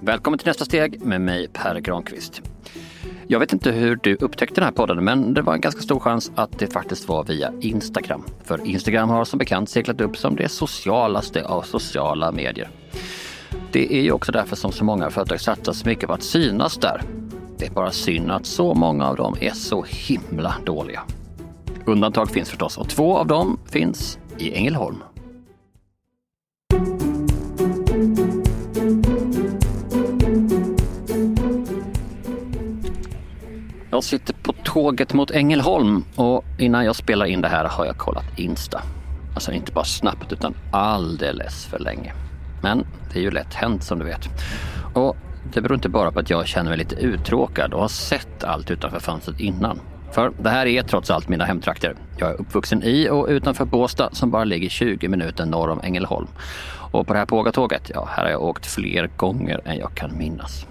Välkommen till nästa steg med mig Per Granqvist. Jag vet inte hur du upptäckte den här podden, men det var en ganska stor chans att det faktiskt var via Instagram. För Instagram har som bekant seglat upp som det socialaste av sociala medier. Det är ju också därför som så många företag satsar så mycket på att synas där. Det är bara synd att så många av dem är så himla dåliga. Undantag finns förstås och två av dem finns i Ängelholm. Jag sitter på tåget mot Ängelholm och innan jag spelar in det här har jag kollat Insta. Alltså inte bara snabbt utan alldeles för länge. Men det är ju lätt hänt som du vet. Och det beror inte bara på att jag känner mig lite uttråkad och har sett allt utanför fönstret innan. För det här är trots allt mina hemtrakter. Jag är uppvuxen i och utanför Båstad som bara ligger 20 minuter norr om Ängelholm. Och på det här Pågatåget, ja, här har jag åkt fler gånger än jag kan minnas.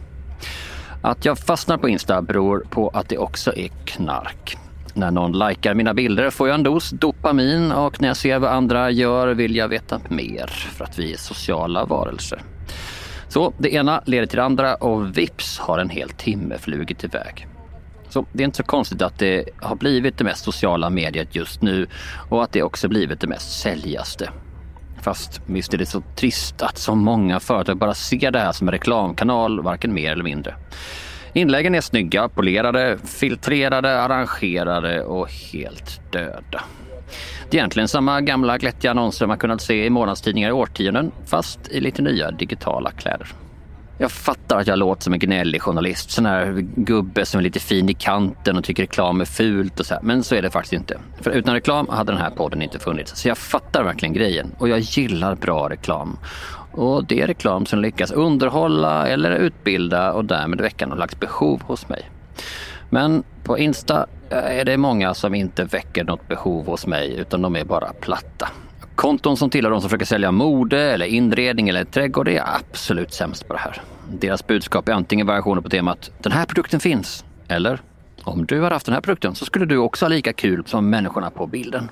Att jag fastnar på Insta beror på att det också är knark. När någon likar mina bilder får jag en dos dopamin och när jag ser vad andra gör vill jag veta mer för att vi är sociala varelser. Så det ena leder till det andra och vips har en hel timme flugit iväg. Så det är inte så konstigt att det har blivit det mest sociala mediet just nu och att det också blivit det mest säljaste. Fast visst är det så trist att så många företag bara ser det här som en reklamkanal, varken mer eller mindre. Inläggen är snygga, polerade, filtrerade, arrangerade och helt döda. Det är egentligen samma gamla glättiga annonser man kunnat se i månadstidningar i årtionden, fast i lite nya digitala kläder. Jag fattar att jag låter som en gnällig journalist, sån här gubbe som är lite fin i kanten och tycker reklam är fult och så här. Men så är det faktiskt inte. För utan reklam hade den här podden inte funnits. Så jag fattar verkligen grejen och jag gillar bra reklam. Och det är reklam som lyckas underhålla eller utbilda och därmed väcka någon slags behov hos mig. Men på Insta eh, är det många som inte väcker något behov hos mig utan de är bara platta. Konton som tillhör de som försöker sälja mode eller inredning eller trädgård är absolut sämst på det här. Deras budskap är antingen variationer på temat “den här produkten finns” eller “om du har haft den här produkten så skulle du också ha lika kul som människorna på bilden”.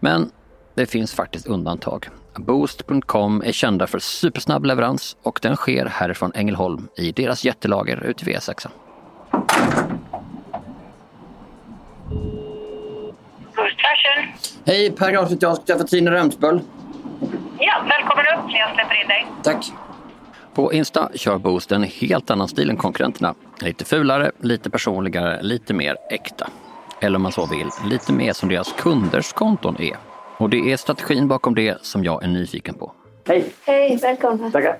Men det finns faktiskt undantag. Boost.com är kända för supersnabb leverans och den sker härifrån Ängelholm i deras jättelager ute vid E6. Boost Fashion. Hej, Per Granqvist. Jag ska träffa Tina Remsböll. Ja, välkommen upp. Jag släpper in dig. Tack. På Insta kör Boost en helt annan stil än konkurrenterna. Lite fulare, lite personligare, lite mer äkta. Eller om man så vill, lite mer som deras kunders konton är. Och det är strategin bakom det som jag är nyfiken på. Hej! Hej, välkomna. Tackar!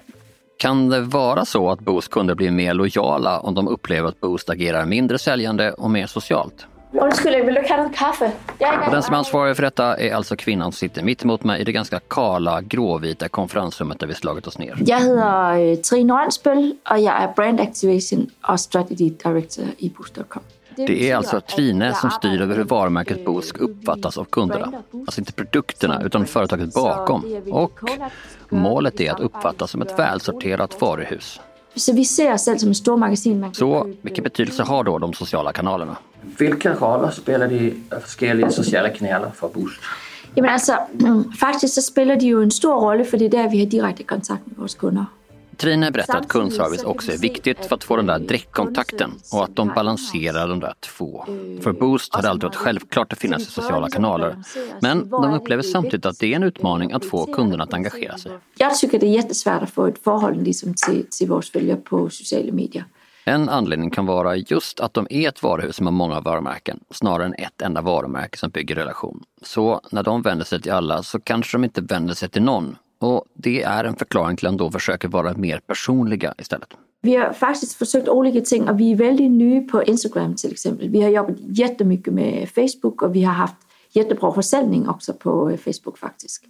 Kan det vara så att Boost kunder blir mer lojala om de upplever att Boost agerar mindre säljande och mer socialt? Undskyld, vill du ha en kaffe? Den som är ansvarig för detta är alltså kvinnan som sitter mitt emot mig i det ganska kala, gråvita konferensrummet där vi slagit oss ner. Jag heter øh, Trine Rønsbøl och jag är Brand Activation och Strategy Director i Boost.com. Det är alltså Trine som styr över hur varumärket Boost ska uppfattas av kunderna. Alltså inte produkterna utan företaget bakom. Och målet är att uppfattas som ett välsorterat varuhus. Så vi ser oss själva som ett stort magasin. Man kan Så købe, vilken betydelse har då de sociala kanalerna? Hvilke roller spiller de forskellige sociale kanaler for Boost? Jamen altså, faktisk så spiller de jo en stor rolle, for det är där vi har direkte kontakt med vores kunder. Trine berättar att kundservice också är viktigt för att få den där direktkontakten och att de balanserar de där två. För Boost har det alltid varit självklart att finnas i sociala kanaler. Men de upplever samtidigt att det är en utmaning att få kunderna att engagera sig. Jag tycker det är jättesvårt att få ett förhållande liksom till, till våra följare på sociala medier. En anledning kan vara just att de är ett varuhus som har många varumärken, snarare än ett enda varumärke som bygger relation. Så när de vänder sig till alla så kanske de inte vänder sig till någon. Och det är en förklaring till att de då försöker vara mer personliga istället. Vi har faktiskt försökt olika ting och vi är väldigt nya på Instagram till exempel. Vi har jobbat jättemycket med Facebook och vi har haft jättebra försäljning också på Facebook faktiskt.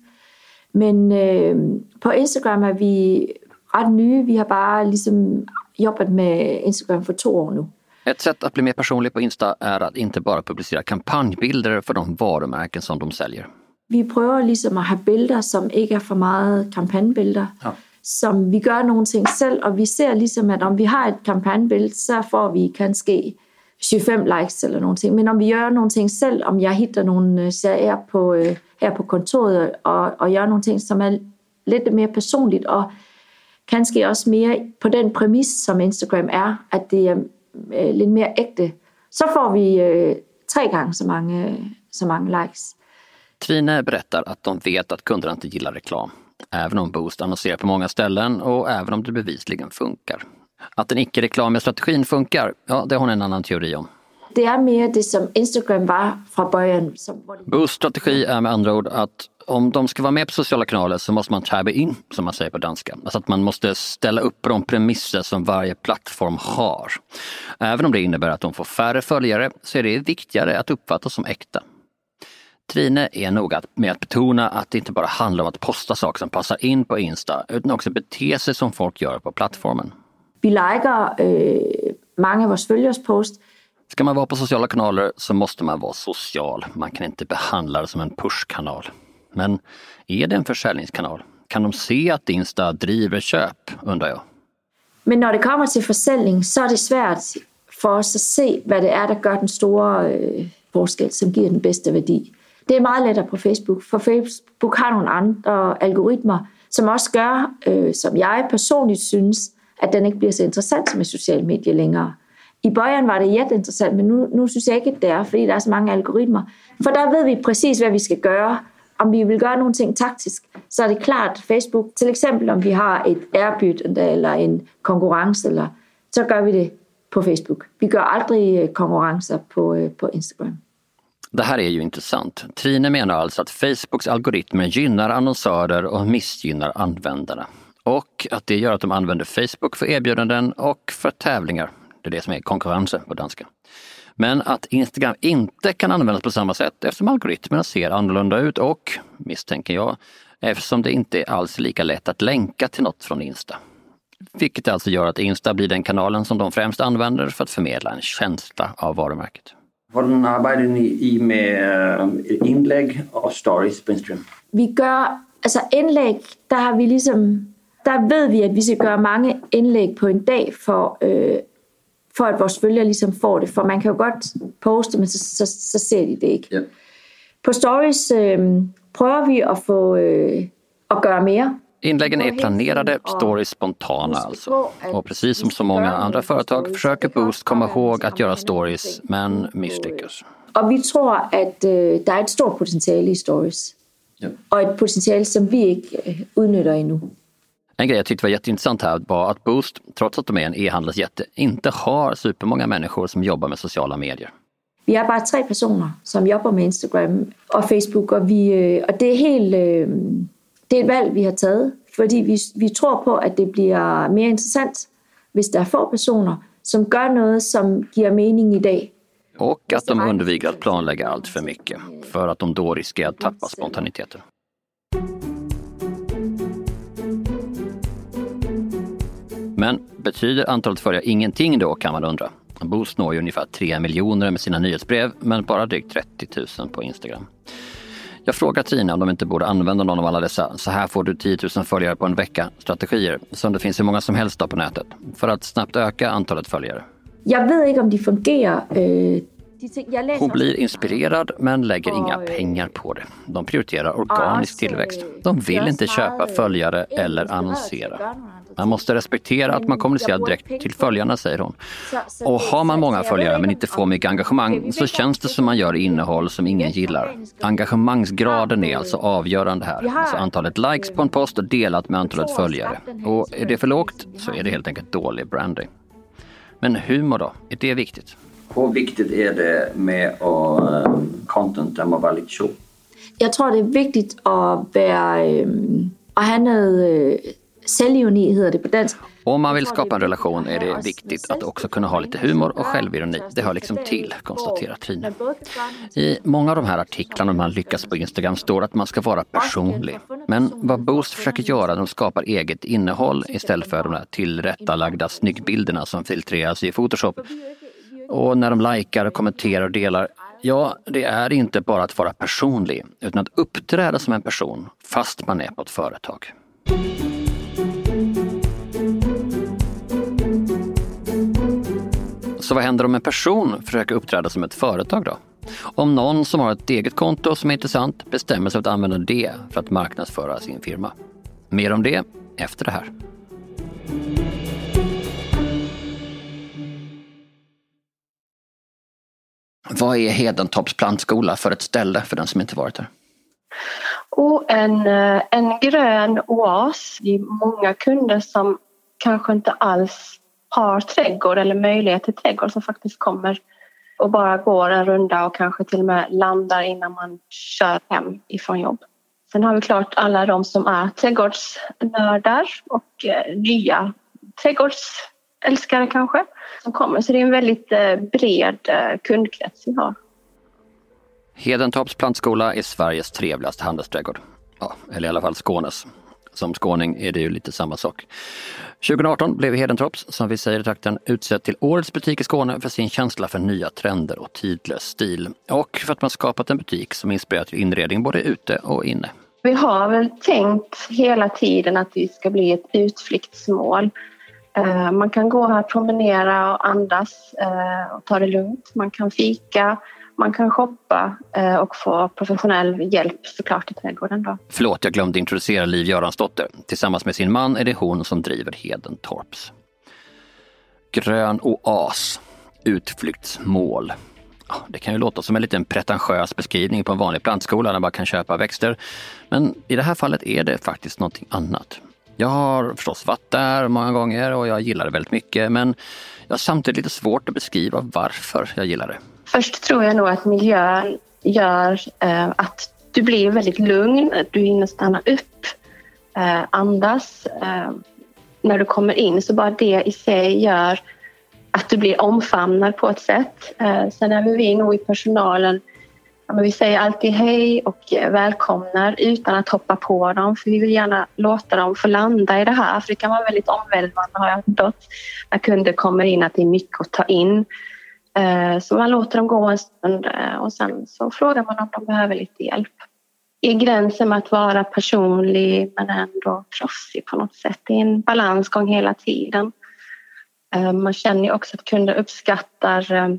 Men eh, på Instagram är vi rätt nya. Vi har bara liksom jobbat med Instagram för två år nu. Ett sätt att bli mer personlig på Insta är att inte bara publicera kampanjbilder för de varumärken som de säljer. Vi prøver ligesom at have billeder, som ikke er for meget kampagnebilder. Ja. Som vi gør nogle ting selv, og vi ser ligesom, at om vi har et kampagnebillede, så får vi kanskje 25 likes eller någonting. Men om vi gör någonting själv, om jag hittar någon øh, serie på, øh, här på kontoret och, och gör någonting som är lite mer personligt och kanske också mer på den premiss som Instagram är, att det är øh, lite mer äkta, så får vi øh, tre gånger så många, så många likes. Trine berättar att de vet att kunderna inte gillar reklam. Även om Boost annonserar på många ställen och även om det bevisligen funkar. Att den icke-reklamiga strategin funkar, ja det har hon en annan teori om. Det är mer det som Instagram var från början. Boosts strategi är med andra ord att om de ska vara med på sociala kanaler så måste man tabba in, som man säger på danska. Alltså att man måste ställa upp de premisser som varje plattform har. Även om det innebär att de får färre följare så är det viktigare att uppfattas som äkta. Trine är noga med att betona att det inte bara handlar om att posta saker som passar in på Insta, utan också bete sig som folk gör på plattformen. Vi likar eh, många av våra följares post. Ska man vara på sociala kanaler så måste man vara social. Man kan inte behandla det som en pushkanal. Men är det en försäljningskanal? Kan de se att Insta driver köp, undrar jag. Men när det kommer till försäljning så är det svårt för oss att se vad det är øh, som gör den stora eh, som ger den bästa värdi. Det är mycket lättare på Facebook, för Facebook har några andra algoritmer som också gör, eh, øh, som jag personligen syns, att den inte blir så intressant med sociala medier längre. I början var det jätteintressant, men nu, nu syns jag inte det är, för det är så många algoritmer. För där vet vi precis vad vi ska göra. Om vi vill göra någonting taktiskt så är det klart Facebook, till exempel om vi har ett erbjudande øh, eller en konkurrens, eller, så gör vi det på Facebook. Vi gör aldrig øh, konkurrenser på, øh, på Instagram. Det här är ju intressant. Trine menar alltså att Facebooks algoritmer gynnar annonsörer och missgynnar användarna. Och att det gör att de använder Facebook för erbjudanden och för tävlingar. Det är det som är konkurrensen på danska. Men att Instagram inte kan användas på samma sätt eftersom algoritmerna ser annorlunda ut och, misstänker jag, eftersom det inte är alls lika lätt att länka till något från Insta. Vilket alltså gör att Insta blir den kanalen som de främst använder för att förmedla en känsla av varumärket. Hvordan arbetar ni i med øh, inlägg och stories på Instagram? Vi gör, alltså inlägg, där har vi liksom, där vet vi att vi ska göra många inlägg på en dag för, øh, för att våra följare liksom får det. För man kan ju gott posta men så, så, så ser de det inte. Ja. På stories øh, prövar vi att få øh, att göra mer. Inläggen är planerade, stories spontana alltså. Och precis som så många andra företag försöker Boost komma ihåg att göra stories, men misslyckas. Och vi tror att øh, det är ett stort potential i stories. Ja. Och ett potential som vi inte øh, utnyttjar ännu. En grej jag tyckte var jätteintressant här var att Boost, trots att de är en e-handelsjätte, inte har supermånga människor som jobbar med sociala medier. Vi är bara tre personer som jobbar med Instagram och Facebook och, vi, øh, och det är helt øh, det är ett val vi har tagit för vi, vi tror på att det blir mer intressant om det är få personer som gör något som ger mening idag. Och att de undviker att planlägga allt för mycket, för att de då riskerar att tappa spontaniteten. Men betyder antalet följare ingenting då kan man undra? Boost når ju ungefär 3 miljoner med sina nyhetsbrev, men bara drygt 30 000 på Instagram. Jag frågar Tina om de inte borde använda någon av alla dessa så här får du 10 000 följare på en vecka strategier som det finns hur många som helst på nätet för att snabbt öka antalet följare. Jag vet inte om de fungerar. eh, øh, hon blir inspirerad men lägger inga pengar på det. De prioriterar organisk tillväxt. De vill inte köpa följare eller annonsera. Man måste respektera att man kommunicerar direkt till följarna, säger hon. Och har man många följare men inte får mycket engagemang så känns det som man gör innehåll som ingen gillar. Engagemangsgraden är alltså avgörande här. Alltså antalet likes på en post delat med antalet följare. Och är det för lågt så är det helt enkelt dålig branding. Men humor då? Är det viktigt? Hur viktigt är det med att um, content där man vara lite show? Jag tror det är viktigt att, vara, att ha något øh, självironi, heter det på dansk. Om man vill skapa en relation är det viktigt att också kunna ha lite humor och självironi. Det hör liksom till, konstaterar Trine. I många av de här artiklarna man lyckas på Instagram står att man ska vara personlig. Men vad Boost försöker göra, de skapar eget innehåll istället för de där tillrättalagda snyggbilderna som filtreras i Photoshop. Och när de likar, kommenterar och delar, ja, det är inte bara att vara personlig, utan att uppträda som en person fast man är på ett företag. Så vad händer om en person försöker uppträda som ett företag då? Om någon som har ett eget konto som är intressant bestämmer sig för att använda det för att marknadsföra sin firma. Mer om det efter det här. Vad är Hedentorps plantskola för ett ställe för den som inte varit där? Och en, eh, en grön oas. Det är många kunder som kanske inte alls har trädgård eller möjlighet till trädgård som faktiskt kommer och bara går en runda och kanske till och med landar innan man kör hem ifrån jobb. Sen har vi klart alla de som är trädgårdsnördar och eh, nya nya trädgårdsälskare kanske som kommer. Så det är en väldigt eh, bred eh, kundkrets vi har. Hedentorps plantskola är Sveriges trevligaste handelsträdgård. Ja, eller i alla fall Skånes. Som skåning är det ju lite samma sak. 2018 blev Hedentorps, som vi säger i trakten, utsedd till Årets butik i Skåne för sin känsla för nya trender och tidlös stil. Och för att man skapat en butik som inspirerar till inredning både ute och inne. Vi har väl tänkt hela tiden att vi ska bli ett utflyktsmål. Eh, man kan gå här, promenera och andas eh, och ta det lugnt. Man kan fika, man kan shoppa eh, och få professionell hjälp såklart i trädgården. Då. Förlåt, jag glömde introducera Liv Göransdotter. Tillsammans med sin man är det hon som driver Hedentorps. Grön oas, utflyktsmål. Det kan ju låta som en liten pretentiös beskrivning på en vanlig plantskola där man bara kan köpa växter. Men i det här fallet är det faktiskt någonting annat. Jag har förstås varit där många gånger och jag gillar det väldigt mycket men jag har samtidigt lite svårt att beskriva varför jag gillar det. Först tror jag nog att miljön gör eh, att du blir väldigt lugn, du hinner stanna upp, eh, andas. Eh, när du kommer in så bara det i sig gör att du blir omfamnad på ett sätt. Eh, sen är vi nog i personalen men vi säger alltid hej och eh, välkomnar utan att hoppa på dem för vi vill gärna låta dem få landa i det här för det kan vara väldigt omvälvande har jag förstått när kunder kommer in att det är mycket att ta in. Eh, så man låter dem gå en stund eh, och sen så frågar man om de behöver lite hjälp. I gränsen med att vara personlig men ändå proffsig på något sätt. Det är en balansgång hela tiden. Man känner ju också att kunder uppskattar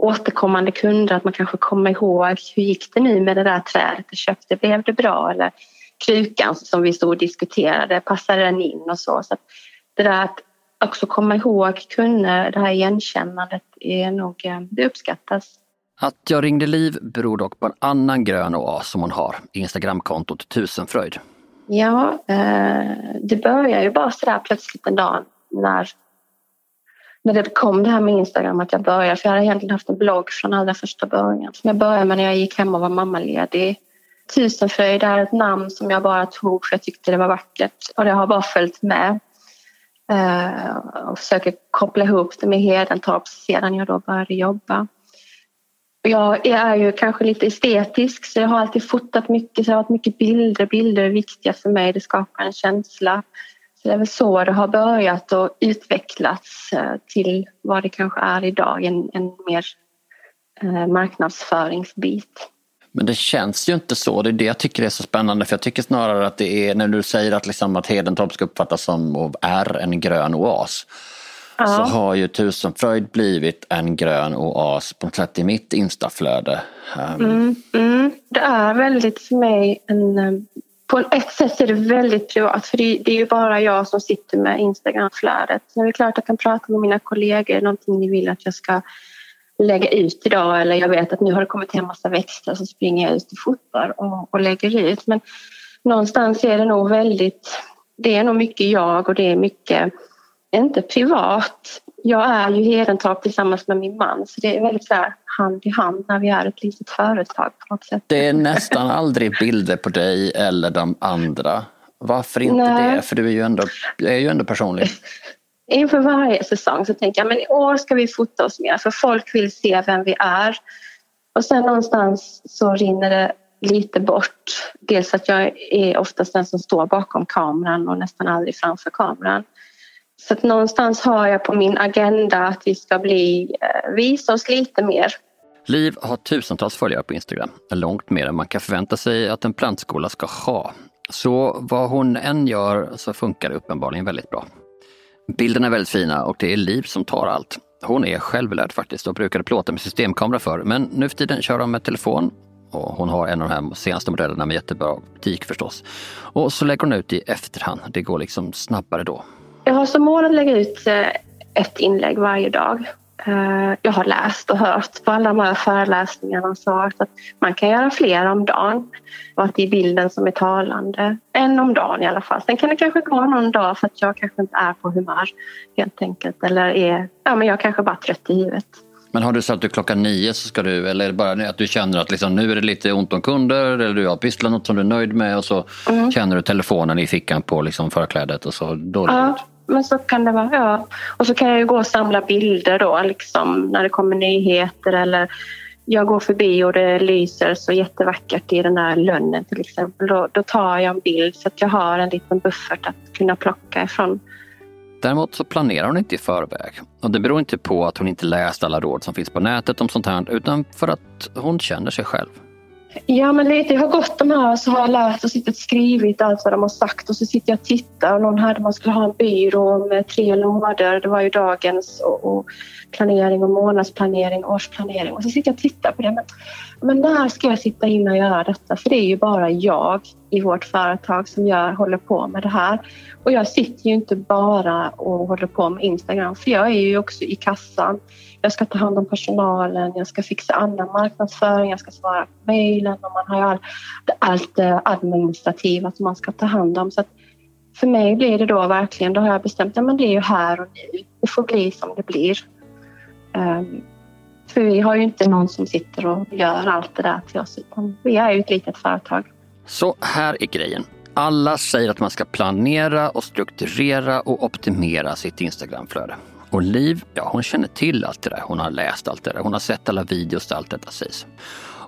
återkommande kunder att man kanske kommer ihåg hur gick det nu med det där trädet du köpte, blev det bra? Eller krukan som vi stod och diskuterade, passade den in och så. så det där att också komma ihåg kunder, det här igenkännandet är nog, eh, det uppskattas. Att jag ringde Liv beror dock på en annan grön oas som hon har, Instagramkontot Tusenfröjd. Ja, eh, det börjar ju bara sådär plötsligt en dag när när det kom det här med Instagram att jag började, för jag hade egentligen haft en blogg från allra första början som jag började med när jag gick hem och var mammaledig. Tusenfröjd är ett namn som jag bara tog för jag tyckte det var vackert och det har bara följt med. Eh, och försöker koppla ihop det med Hedentorp sedan jag då började jobba. Jag är ju kanske lite estetisk så jag har alltid fotat mycket, så det har varit mycket bilder. Bilder är viktiga för mig, det skapar en känsla. Så det är väl så det har börjat och utvecklats eh, till vad det kanske är idag, en, en mer eh, marknadsföringsbit. Men det känns ju inte så. Det är det jag tycker är så spännande. För jag tycker snarare att det är när du säger att, liksom att Hedentorp ska uppfattas som och är en grön oas. Ja. Så har ju Tusenfröjd blivit en grön oas på något sätt i mitt instaflöde. Um. Mm, mm. Det är väldigt för mig en eh, på ett sätt är det väldigt privat för det, är ju bara jag som sitter med Instagramflödet. det är klart att jag kan prata med mina kollegor, någonting ni vill att jag ska lägga ut idag eller jag vet att nu har det kommit hem massa växter så springer jag ut och fotar och, och lägger ut. Men någonstans är det nog väldigt, det är nog mycket jag och det är mycket, inte privat. Jag är ju Hedentorp tillsammans med min man så det är väldigt så här, hand i hand när vi är ett litet företag på något sätt. Det är nästan aldrig bilder på dig eller de andra. Varför inte Nej. det? För du är ju ändå, är ju ändå personlig. Inför varje säsong så tänker jag men i år ska vi fota oss mer för folk vill se vem vi är. Och sen någonstans så rinner det lite bort. Dels att jag är oftast den som står bakom kameran och nästan aldrig framför kameran. Så att någonstans har jag på min agenda att vi ska bli, eh, visa oss lite mer. Liv har tusentals följare på Instagram, långt mer än man kan förvänta sig att en plantskola ska ha. Så vad hon än gör så funkar det uppenbarligen väldigt bra. Bilderna är väldigt fina och det är Liv som tar allt. Hon är självlärd faktiskt och brukade plåta med systemkamera för men nu för tiden kör hon med telefon och hon har en av de här senaste modellerna med jättebra optik förstås. Och så lägger hon ut i efterhand. Det går liksom snabbare då. Jag har som mål att lägga ut eh, ett inlägg varje dag. Eh, jag har läst och hört på alla de här föreläsningarna och sagt att man kan göra fler om dagen och att det är bilden som är talande. En om dagen i alla fall. Sen kan det kanske gå någon dag för att jag kanske inte är på humör helt enkelt eller är, ja men jag kanske bara trött i huvudet. Men har du sagt att du klockan nio så ska du, eller är det bara att du känner att liksom, nu är det lite ont om kunder eller du har pysslat något som du är nöjd med och så mm. känner du telefonen i fickan på liksom förklädet och så då ja, men så kan det vara. Ja. Och så kan jag ju gå och samla bilder då liksom när det kommer nyheter eller jag går förbi och det lyser så jättevackert i den där lönnen till exempel. Då, då tar jag en bild så att jag har en liten buffert att kunna plocka ifrån. Däremot så planerar hon inte i förväg. Och det beror inte på att hon inte läst alla råd som finns på nätet om sånt här, utan för att hon känner sig själv. Ja, men lite. Jag har gått de här så har jag läst och suttit och skrivit allt vad de har sagt och så sitter jag och tittar och någon hade man skulle ha en byrå med tre lådor. Det var ju dagens och, och planering och månadsplanering, årsplanering och så sitter jag och tittar på det. Men, men när ska jag sitta in och göra detta? För det är ju bara jag i vårt företag som gör, håller på med det här. Och jag sitter ju inte bara och håller på med Instagram för jag är ju också i kassan. Jag ska ta hand om personalen, jag ska fixa annan marknadsföring, jag ska svara på mejlen och man har ju all, allt det administrativa som man ska ta hand om. Så för mig blir det då verkligen, då har jag bestämt att det är ju här och nu. Det får bli som det blir. Um, för vi har ju inte någon som sitter och gör allt det där till oss utan vi är ju ett litet företag. Så här är grejen. Alla säger att man ska planera och strukturera och optimera sitt Instagramflöde. Och Liv, ja hon känner till allt det där. Hon har läst allt det där. Hon har sett alla videos där allt detta sägs.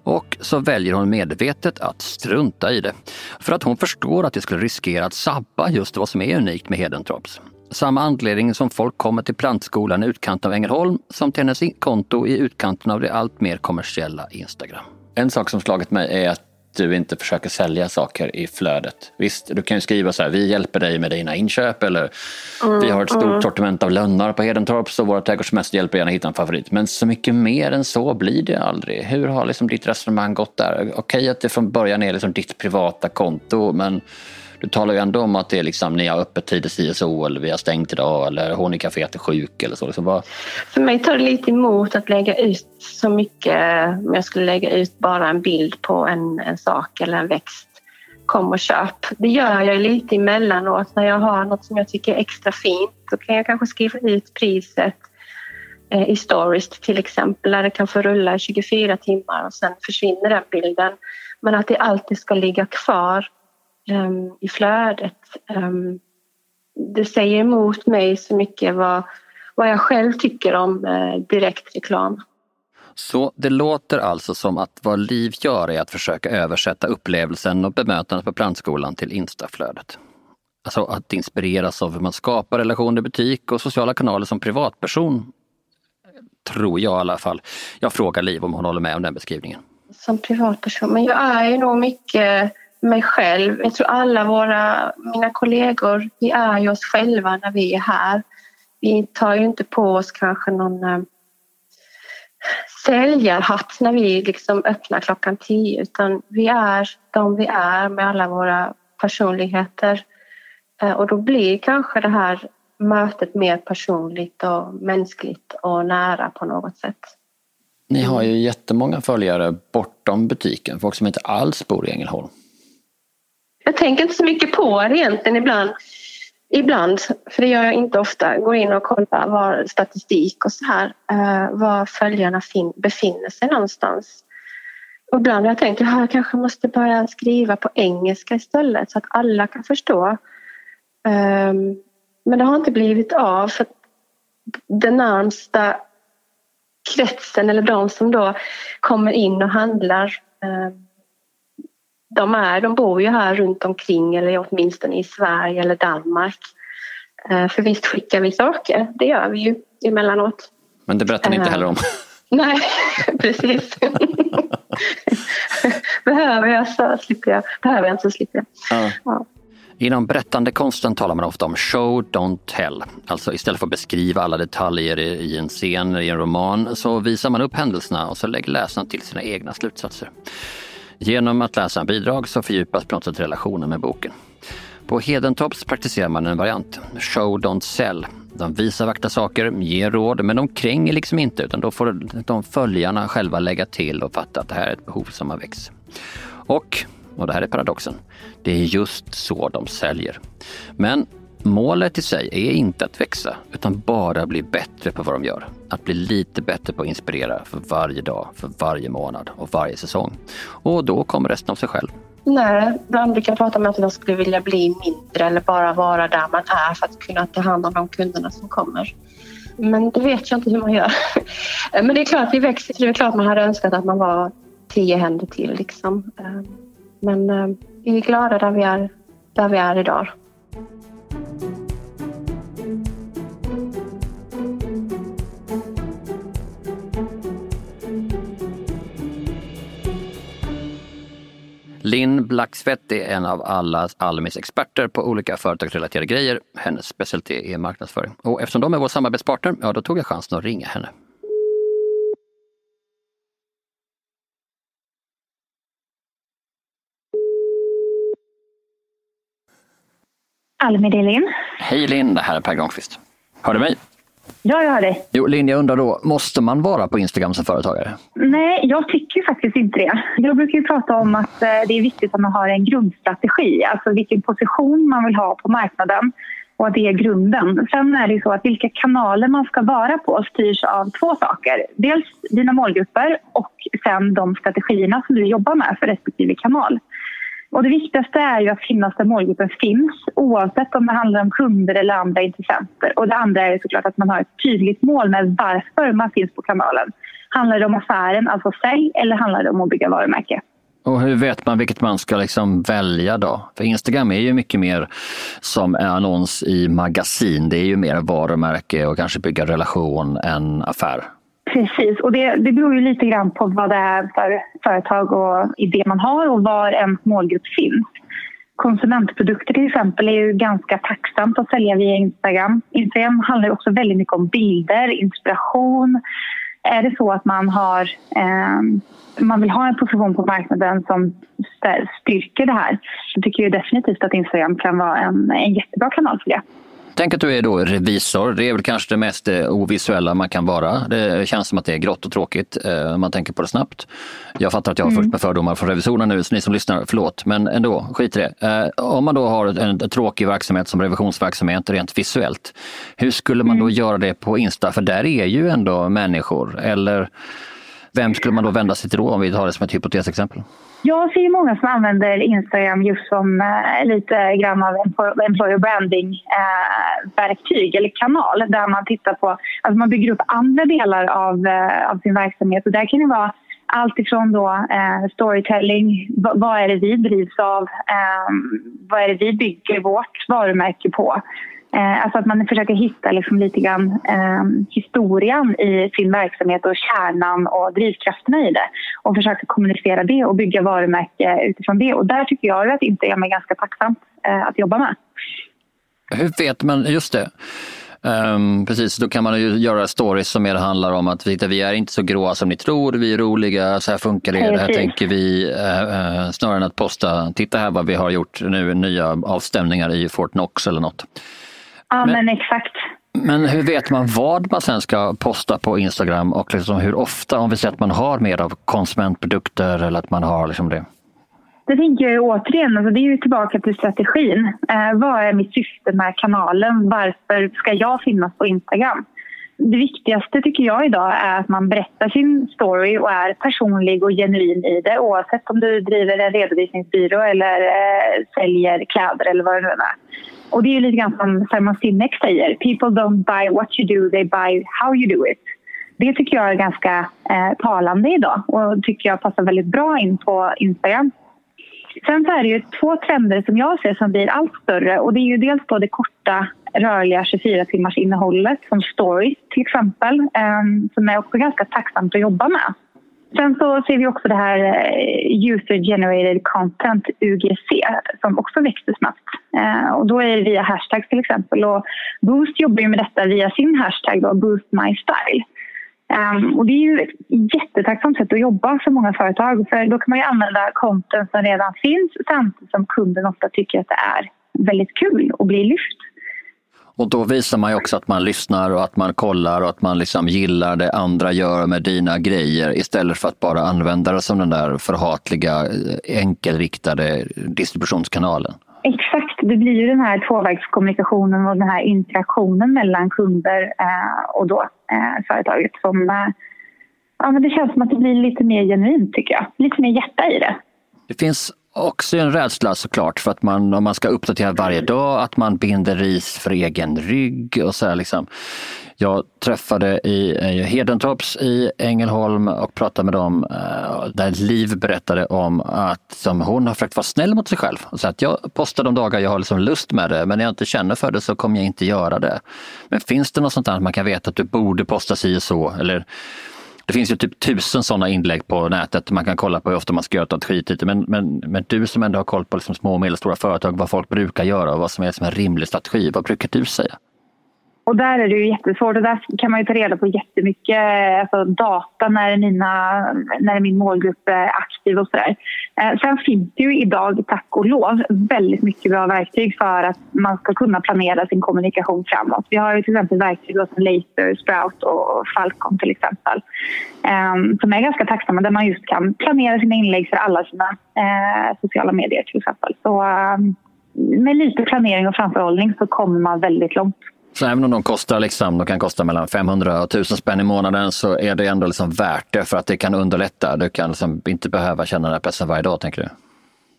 Och så väljer hon medvetet att strunta i det. För att hon förstår att det skulle riskera att sabba just vad som är unikt med Hedentorps. Samma anledning som folk kommer till plantskolan i utkanten av Ängelholm som till hennes konto i utkanten av det allt mer kommersiella Instagram. En sak som slagit mig är att du inte försöker sälja saker i flödet. Visst, du kan ju skriva så här, vi hjälper dig med dina inköp eller mm, vi har ett stort mm. sortiment av lönnar på Hedentorp så våra trädgårdsmästare hjälper gärna hitta en favorit. Men så mycket mer än så blir det aldrig. Hur har liksom ditt resonemang gått där? Okej att det från början är liksom ditt privata konto men du talar ju ändå om att det är liksom, ni har öppet tid i CSO eller vi har stängt idag eller hon i kaféet är sjuk eller så. Liksom bara... För mig tar det lite emot att lägga ut så mycket om jag skulle lägga ut bara en bild på en, en sak eller en växt. Kom och köp. Det gör jag lite emellanåt när jag har något som jag tycker är extra fint. Då kan jag kanske skriva ut priset eh, i stories till exempel där det kan få rulla i 24 timmar och sen försvinner den bilden. Men att det alltid ska ligga kvar um, i flödet. Um, det säger emot mig så mycket vad, vad jag själv tycker om uh, direktreklam. Så det låter alltså som att vad Liv gör är att försöka översätta upplevelsen och bemötandet på plantskolan till Instaflödet. Alltså att inspireras av hur man skapar relationer i butik och sociala kanaler som privatperson. Tror jag i alla fall. Jag frågar Liv om hon håller med om den beskrivningen. Som privatperson, men jag är ju nog mycket mig själv. Jag tror alla våra, mina kollegor, vi är ju oss själva när vi är här. Vi tar ju inte på oss kanske någon eh, säljarhatt när vi liksom öppnar klockan tio utan vi är de vi är med alla våra personligheter. Eh, och då blir kanske det här mötet mer personligt och mänskligt och nära på något sätt. Ni har ju jättemånga följare bortom butiken, folk som inte alls bor i Ängelholm. Jag tänker inte så mycket på det egentligen ibland. Ibland, för det gör jag inte ofta, går in och kollar var statistik och så här, eh, var följarna fin- befinner sig någonstans. Och ibland har jag tänkt att jag kanske måste börja skriva på engelska istället så att alla kan förstå. Ehm, men det har inte blivit av för den närmsta kretsen eller de som då kommer in och handlar ehm, de, är, de bor ju här runt omkring eller åtminstone i Sverige eller Danmark. Eh, för visst skickar vi saker, det gör vi ju emellanåt. Men det berättar ni inte heller om? Eh, nej, precis. Behöver jag så slipper jag. Behöver jag inte så slipper jag. Ja. Ja. Inom berättande konsten talar man ofta om show, don't tell. Alltså istället för att beskriva alla detaljer i en scen, i en roman, så visar man upp händelserna och så lägger läsaren till sina egna slutsatser. Genom att läsa en bidrag så fördjupas på något sätt relationen med boken. På Hedentops praktiserar man en variant, show don't sell. De visar vackra saker, ger råd, men de kränger liksom inte utan då får de följarna själva lägga till och fatta att det här är ett behov som har växt. Och, och det här är paradoxen, det är just så de säljer. Men målet i sig är inte att växa, utan bara bli bättre på vad de gör. Att bli lite bättre på att inspirera för varje dag, för varje månad och varje säsong. Och då kommer resten av sig själv. Nej, ibland brukar jag prata om att jag skulle vilja bli mindre eller bara vara där man är för att kunna ta hand om de kunderna som kommer. Men det vet jag inte hur man gör. Men det är klart, vi växer. Det är klart man hade önskat att man var tio händer till. Liksom. Eh, Men eh, vi är glada där vi är, där vi är idag. Linn Blacksvett är en av alla Almis experter på olika företagsrelaterade grejer. Hennes specialitet är marknadsföring. Och eftersom de är vår samarbetspartner, ja då tog jag chansen att ringa henne. Almi, det är Linn. Hej Linn, det här är Per Granqvist. Hör du mig? Ja, jag hör dig. Jo, Linn, jag undrar då, måste man vara på Instagram som företagare? Nej, jag tycker faktiskt inte det. Jag brukar ju prata om att eh, det är viktigt att man har en grundstrategi, alltså vilken position man vill ha på marknaden och att det är grunden. Sen är det ju så att vilka kanaler man ska vara på styrs av två saker. Dels dina målgrupper och sen de strategierna som du jobbar med för respektive kanal. Och det viktigaste är ju att finnas där målgruppen finns oavsett om det handlar om kunder eller andra intressenter. Och det andra är såklart att man har ett tydligt mål med varför man finns på kanalen. Handlar det om affären, alltså sälj, eller handlar det om att bygga varumärke? Och hur vet man vilket man ska liksom välja då? För Instagram är ju mycket mer som en annons i magasin. Det är ju mer varumärke och kanske bygga relation än affär. Precis, och det, det beror ju lite grann på vad det är för företag och idé man har och var en målgrupp finns. Konsumentprodukter till exempel är ju ganska tacksamt att sälja via Instagram. Instagram handlar också väldigt mycket om bilder, inspiration. Är det så att man, har, eh, man vill ha en position på marknaden som styrker det här så tycker jag definitivt att Instagram kan vara en, en jättebra kanal för det. Tänk att du är då revisor. Det är väl kanske det mest eh, ovisuella man kan vara. Det känns som att det är grått och tråkigt om eh, man tänker på det snabbt. Jag fattar att jag har mm. fullt med fördomar från revisorerna nu, så ni som lyssnar, förlåt. Men ändå, skit i det. Eh, om man då har en, tråkig verksamhet som revisionsverksamhet rent visuellt, hur skulle man då mm. göra det på Insta? För där är ju ändå människor. Eller vem skulle man då vända sig till då, om vi tar det som ett hypotesexempel? Jag ser många som använder Instagram just som eh, lite grann av employer branding-verktyg eh, eller kanal där man tittar på, alltså man bygger upp andra delar av, eh, av sin verksamhet. Och där kan det vara allt ifrån då, eh, storytelling, v vad är det vi drivs av, eh, vad är det vi bygger vårt varumärke på? Alltså att man försöker hitta liksom lite grann eh, historien i sin verksamhet och kärnan och drivkrafterna i det. Och försöka kommunicera det och bygga varumärke utifrån det. Och där tycker jag att Instagram är ganska tacksamt eh, att jobba med. Hur vet man, just det. Um, precis, då kan man ju göra stories som mer handlar om att vi, vi är inte så gråa som ni tror, vi är roliga, så här funkar det, det här tänker vi. Uh, snarare än att posta, titta här vad vi har gjort nu, nya avstämningar i Fortnox eller något. Ja, men, men exakt. Men hur vet man vad man sen ska posta på Instagram och liksom hur ofta? Om vi säger att man har mer av konsumentprodukter eller att man har liksom det. Det tänker jag återigen, alltså det är ju tillbaka till strategin. Eh, vad är mitt syfte med kanalen? Varför ska jag finnas på Instagram? Det viktigaste tycker jag idag är att man berättar sin story och är personlig och genuin i det oavsett om du driver en redovisningsbyrå eller eh, säljer kläder eller vad det nu är. Och det är lite grann som Simon Sinek säger. People don't buy what you do, they buy how you do it. Det tycker jag är ganska eh, talande idag och tycker jag passar väldigt bra in på Instagram. Sen så är det ju två trender som jag ser som blir allt större och det är ju dels då det korta rörliga 24 timmars innehållet som stories till exempel eh, som är också ganska tacksamt att jobba med. Sen så ser vi också det här eh, user generated content, UGC, som också växer snabbt. Eh, och då är det via hashtags till exempel. Och Boost jobbar ju med detta via sin hashtag då, Boost My Style. Ehm, och det är ju ett jättetacksamt sätt att jobba för många företag för då kan man ju använda content som redan finns samtidigt som kunden ofta tycker att det är väldigt kul att bli lyft. Och då visar man ju också att man lyssnar och att man kollar och att man liksom gillar det andra gör med dina grejer istället för att bara använda det som den där förhatliga eh, enkelriktade distributionskanalen. Exakt, det blir ju den här tvåvägskommunikationen och den här interaktionen mellan kunder eh, och då eh, företaget som ja, men det känns som att det blir lite mer genuint tycker jag. Lite mer hjärta i det. Det finns också en rädsla såklart för att man, om man ska uppdatera varje dag, att man binder ris för egen rygg och så här liksom. Jag träffade i eh, Hedentorps i Ängelholm och pratade med dem eh, där Liv berättade om att som hon har försökt vara snäll mot sig själv. Och så att jag postar de dagar jag har liksom lust med det, men när jag inte känner för det så kommer jag inte göra det. Men finns det något sånt där att man kan veta att du borde posta si och så? Eller det finns ju typ tusen sådana inlägg på nätet man kan kolla på hur ofta man ska göra ett skit men, men, men du som ändå har koll på liksom små och medelstora företag, vad folk brukar göra och vad som är liksom en rimlig strategi, vad brukar du säga? Och där är det ju jättesvårt och där kan man ju ta reda på jättemycket alltså data när, mina, när min målgrupp är aktiv och sådär. Eh, sen finns det ju idag, tack och lov, väldigt mycket bra verktyg för att man ska kunna planera sin kommunikation framåt. Vi har ju till exempel verktyg som Laser, Sprout och Falcon till exempel. Eh, som är ganska tacksamma där man just kan planera sina inlägg för alla sina eh, sociala medier till exempel. Så med lite planering och framförhållning så kommer man väldigt långt. Så även om de kostar liksom, de kan kosta mellan 500 och 1000 spänn i månaden så är det ändå liksom värt det för att det kan underlätta. Du kan liksom inte behöva känna den här pressen varje dag, tänker du?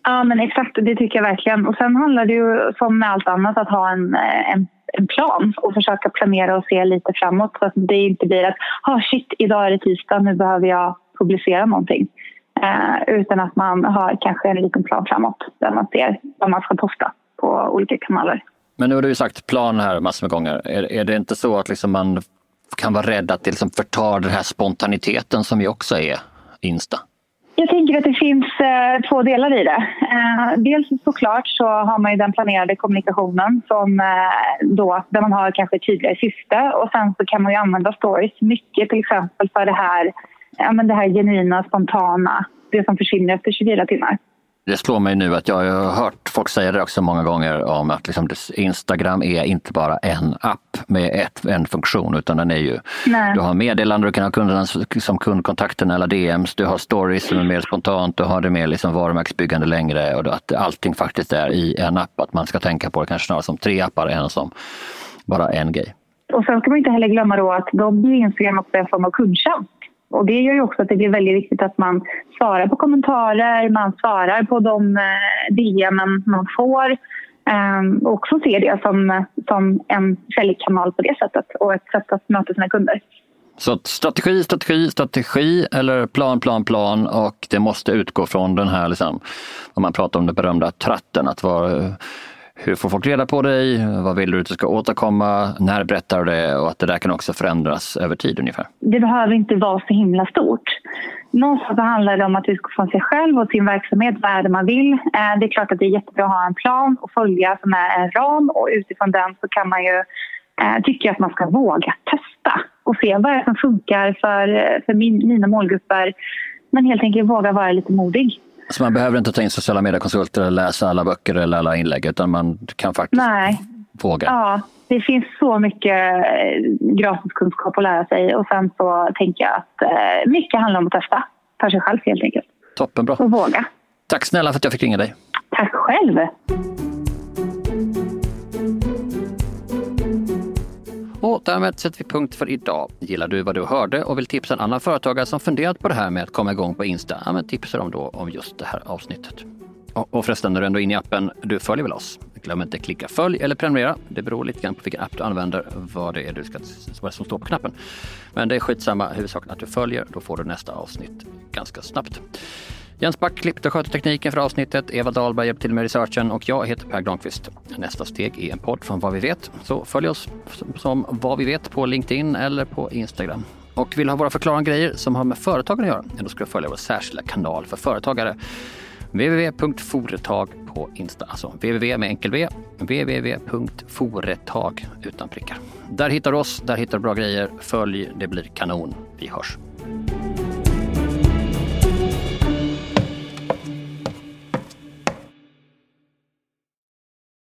Ja, men exakt. Det tycker jag verkligen. Och sen handlar det ju som med allt annat att ha en, eh, en, en plan och försöka planera och se lite framåt så att det inte blir att oh shit, idag är det tisdag, nu behöver jag publicera någonting. Eh, utan att man har kanske en liten plan framåt där man ser vad man ska posta på olika kanaler. Men nu har du ju sagt plan här massor med gånger. Är, är det inte så att liksom man kan vara rädd att det liksom förtar den här spontaniteten som ju också är Insta? Jag tänker att det finns eh, två delar i det. Eh, dels såklart så har man ju den planerade kommunikationen som, eh, då, där man har kanske tydligare syfte och sen så kan man ju använda stories mycket till exempel för det här, ja, men det här genuina, spontana, det som försvinner efter 24 timmar det slår mig nu att jag har hört folk säga det också många gånger om att liksom Instagram är inte bara en app med ett, en funktion utan den är ju, Nej. du har meddelanden, du kan ha kunderna som kundkontakten eller DMs, du har stories som är mer spontant, du har det mer liksom varumärkesbyggande längre och att allting faktiskt är i en app. Att man ska tänka på det kanske snarare som tre appar än som bara en grej. Och sen ska man inte heller glömma då att då blir Instagram också en form av kundtjänst. Och det gör ju också att det blir väldigt viktigt att man svarar på kommentarer, man svarar på de eh, DM man får ehm, och också ser det som, som en säljkanal på det sättet och ett sätt att möta sina kunder. Så strategi, strategi, strategi eller plan, plan, plan och det måste utgå från den här, liksom, om man pratar om den berömda tratten, att vara eh, hur får folk reda på dig? Vad vill du att du ska återkomma? När berättar du det? Och att det där kan också förändras över tid ungefär. Det behöver inte vara så himla stort. Någonstans handlar det om att utgå från sig själv och sin verksamhet. Vad är det man vill? Eh, det är klart att det är jättebra att ha en plan och följa som är en ram och utifrån den så kan man ju eh, tycka att man ska våga testa och se vad det är som funkar för, eh, för min, mina målgrupper. Men helt enkelt våga vara lite modig. Så man behöver inte ta in sociala mediekonsulter eller läsa alla böcker eller alla inlägg utan man kan faktiskt Nej. våga? Ja, det finns så mycket eh, gratiskunskap att lära sig och sen så tänker jag att eh, mycket handlar om att testa för sig själv helt enkelt. Toppenbra. Och våga. Tack snälla för att jag fick ringa dig. Tack själv. Och därmed sätter vi punkt för idag. Gillar du vad du hörde och vill tipsa en annan företagare som funderat på det här med att komma igång på Insta? Ja, men tipsa dem då om just det här avsnittet. Och förresten, när du ändå är inne i appen, du följer väl oss? Glöm inte klicka följ eller prenumerera. Det beror lite grann på vilken app du använder, vad det är du ska, vad som står på knappen. Men det är skitsamma, huvudsaken att du följer, då får du nästa avsnitt ganska snabbt. Jens Back klippte och skötte tekniken för avsnittet. Eva Dahlberg hjälpte till med researchen och jag heter Per Granqvist. Nästa steg är en podd från Vad vi vet. Så följ oss som Vad vi vet på LinkedIn eller på Instagram. Och vill du ha våra förklarande grejer som har med företagen att göra, då ska du följa vår särskilda kanal för företagare. www.foretag på Insta. Alltså www med enkel V. www.foretag utan prickar. Där hittar du oss, där hittar du bra grejer. Följ, det blir kanon. Vi hörs.